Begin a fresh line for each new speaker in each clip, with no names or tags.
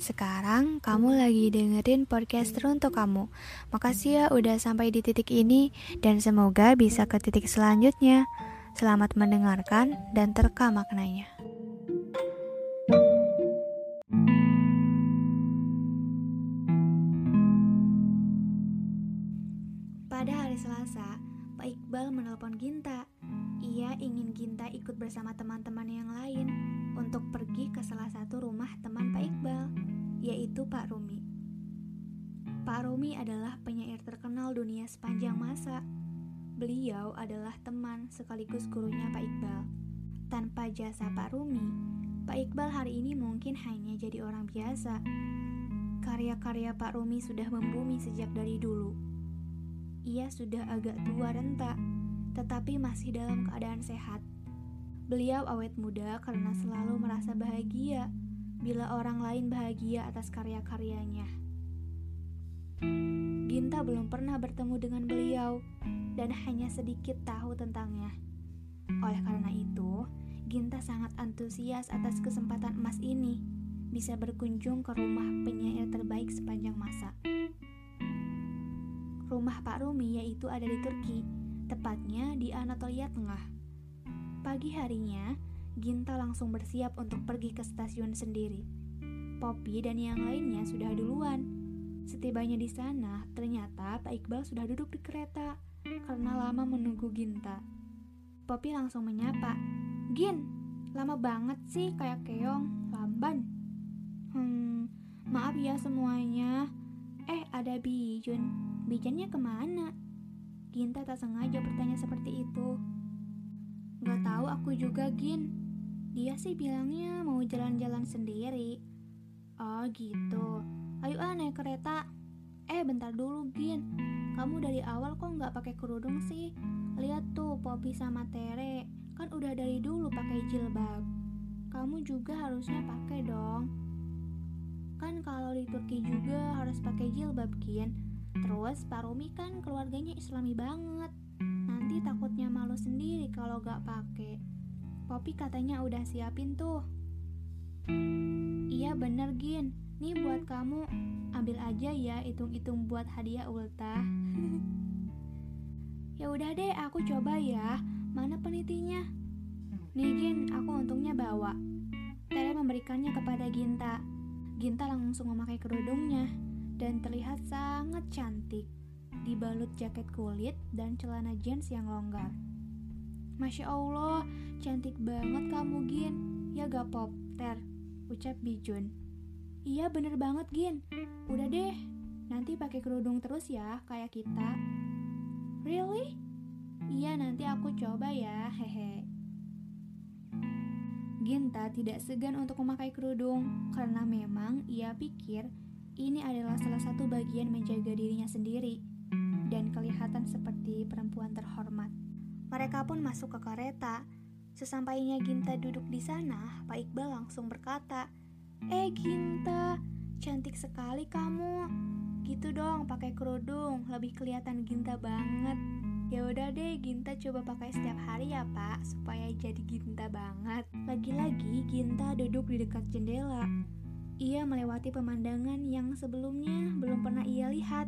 Sekarang kamu lagi dengerin podcast untuk kamu. Makasih ya udah sampai di titik ini dan semoga bisa ke titik selanjutnya. Selamat mendengarkan dan terka maknanya. Pada hari Selasa, Pak Iqbal menelpon Ginta. Ia ingin Ginta ikut bersama teman-teman yang lain untuk pergi ke salah satu rumah teman Pak Iqbal yaitu Pak Rumi. Pak Rumi adalah penyair terkenal dunia sepanjang masa. Beliau adalah teman sekaligus gurunya Pak Iqbal. Tanpa jasa Pak Rumi, Pak Iqbal hari ini mungkin hanya jadi orang biasa. Karya-karya Pak Rumi sudah membumi sejak dari dulu. Ia sudah agak tua renta, tetapi masih dalam keadaan sehat. Beliau awet muda karena selalu merasa bahagia bila orang lain bahagia atas karya-karyanya. Ginta belum pernah bertemu dengan beliau dan hanya sedikit tahu tentangnya. Oleh karena itu, Ginta sangat antusias atas kesempatan emas ini bisa berkunjung ke rumah penyair terbaik sepanjang masa. Rumah Pak Rumi yaitu ada di Turki, tepatnya di Anatolia Tengah. Pagi harinya, Ginta langsung bersiap untuk pergi ke stasiun sendiri. Poppy dan yang lainnya sudah duluan. Setibanya di sana, ternyata Pak Iqbal sudah duduk di kereta karena lama menunggu Ginta. Poppy langsung menyapa, Gin, lama banget sih kayak keong, lamban. Hmm, maaf ya semuanya. Eh, ada Bijun. Bijannya ke mana? Ginta tak sengaja bertanya seperti itu. Gak tahu aku juga, Gin. Dia sih bilangnya mau jalan-jalan sendiri. Oh gitu. Ayo ah naik kereta. Eh bentar dulu Gin. Kamu dari awal kok nggak pakai kerudung sih? Lihat tuh Poppy sama Tere. Kan udah dari dulu pakai jilbab. Kamu juga harusnya pakai dong. Kan kalau di Turki juga harus pakai jilbab Gin. Terus Pak Rumi kan keluarganya islami banget. Nanti takutnya malu sendiri kalau gak pakai. Poppy katanya udah siapin tuh. Iya bener Gin, nih buat kamu. Ambil aja ya hitung-hitung buat hadiah ultah. ya udah deh, aku coba ya. Mana penitinya? Nih Gin, aku untungnya bawa. Tere memberikannya kepada Ginta. Ginta langsung memakai kerudungnya dan terlihat sangat cantik dibalut jaket kulit dan celana jeans yang longgar. Masya Allah, cantik banget kamu Gin. Ya gak pop, Ter, ucap Bijun. Iya bener banget Gin. Udah deh, nanti pakai kerudung terus ya, kayak kita. Really? Iya nanti aku coba ya, hehe. Ginta tidak segan untuk memakai kerudung karena memang ia pikir ini adalah salah satu bagian menjaga dirinya sendiri dan kelihatan seperti perempuan terhormat. Mereka pun masuk ke kereta. Sesampainya Ginta duduk di sana, Pak Iqbal langsung berkata, "Eh Ginta, cantik sekali kamu. Gitu dong, pakai kerudung, lebih kelihatan Ginta banget." Ya udah deh, Ginta coba pakai setiap hari ya, Pak, supaya jadi Ginta banget. Lagi-lagi Ginta duduk di dekat jendela. Ia melewati pemandangan yang sebelumnya belum pernah ia lihat.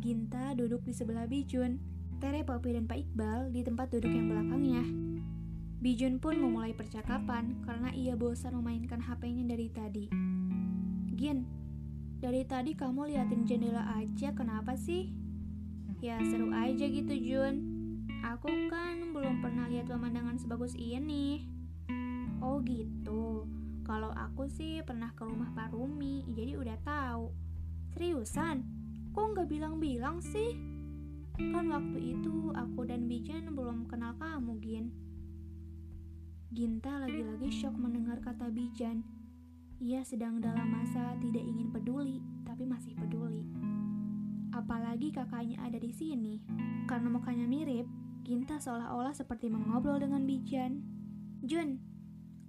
Ginta duduk di sebelah Bijun. Tere, Poppy, dan Pak Iqbal di tempat duduk yang belakangnya. Bijun pun memulai percakapan karena ia bosan memainkan HP-nya dari tadi. Gin, dari tadi kamu liatin jendela aja, kenapa sih? Ya seru aja gitu Jun. Aku kan belum pernah lihat pemandangan sebagus ini. Oh gitu. Kalau aku sih pernah ke rumah Pak Rumi, jadi udah tahu. Seriusan? Kok nggak bilang-bilang sih? Kan waktu itu aku dan Bijan belum kenal kamu, Gin. Ginta lagi-lagi shock mendengar kata Bijan. Ia sedang dalam masa tidak ingin peduli, tapi masih peduli. Apalagi kakaknya ada di sini. Karena mukanya mirip, Ginta seolah-olah seperti mengobrol dengan Bijan. Jun,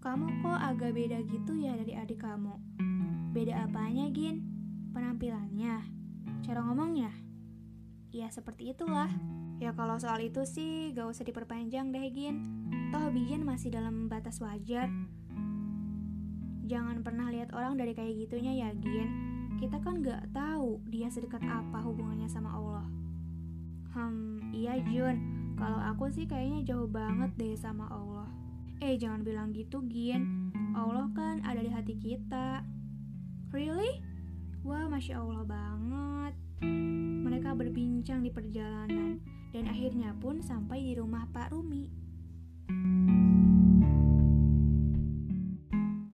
kamu kok agak beda gitu ya dari adik kamu? Beda apanya, Gin? Penampilannya? Cara ngomongnya? Ya seperti itulah. Ya kalau soal itu sih gak usah diperpanjang deh Gin. Toh Bijan masih dalam batas wajar. Jangan pernah lihat orang dari kayak gitunya ya, Gin. Kita kan gak tahu dia sedekat apa hubungannya sama Allah. Hmm, iya Jun. Kalau aku sih kayaknya jauh banget deh sama Allah. Eh, jangan bilang gitu, Gin. Allah kan ada di hati kita. Really? Wah, Masya Allah banget. Berbincang di perjalanan dan akhirnya pun sampai di rumah Pak Rumi.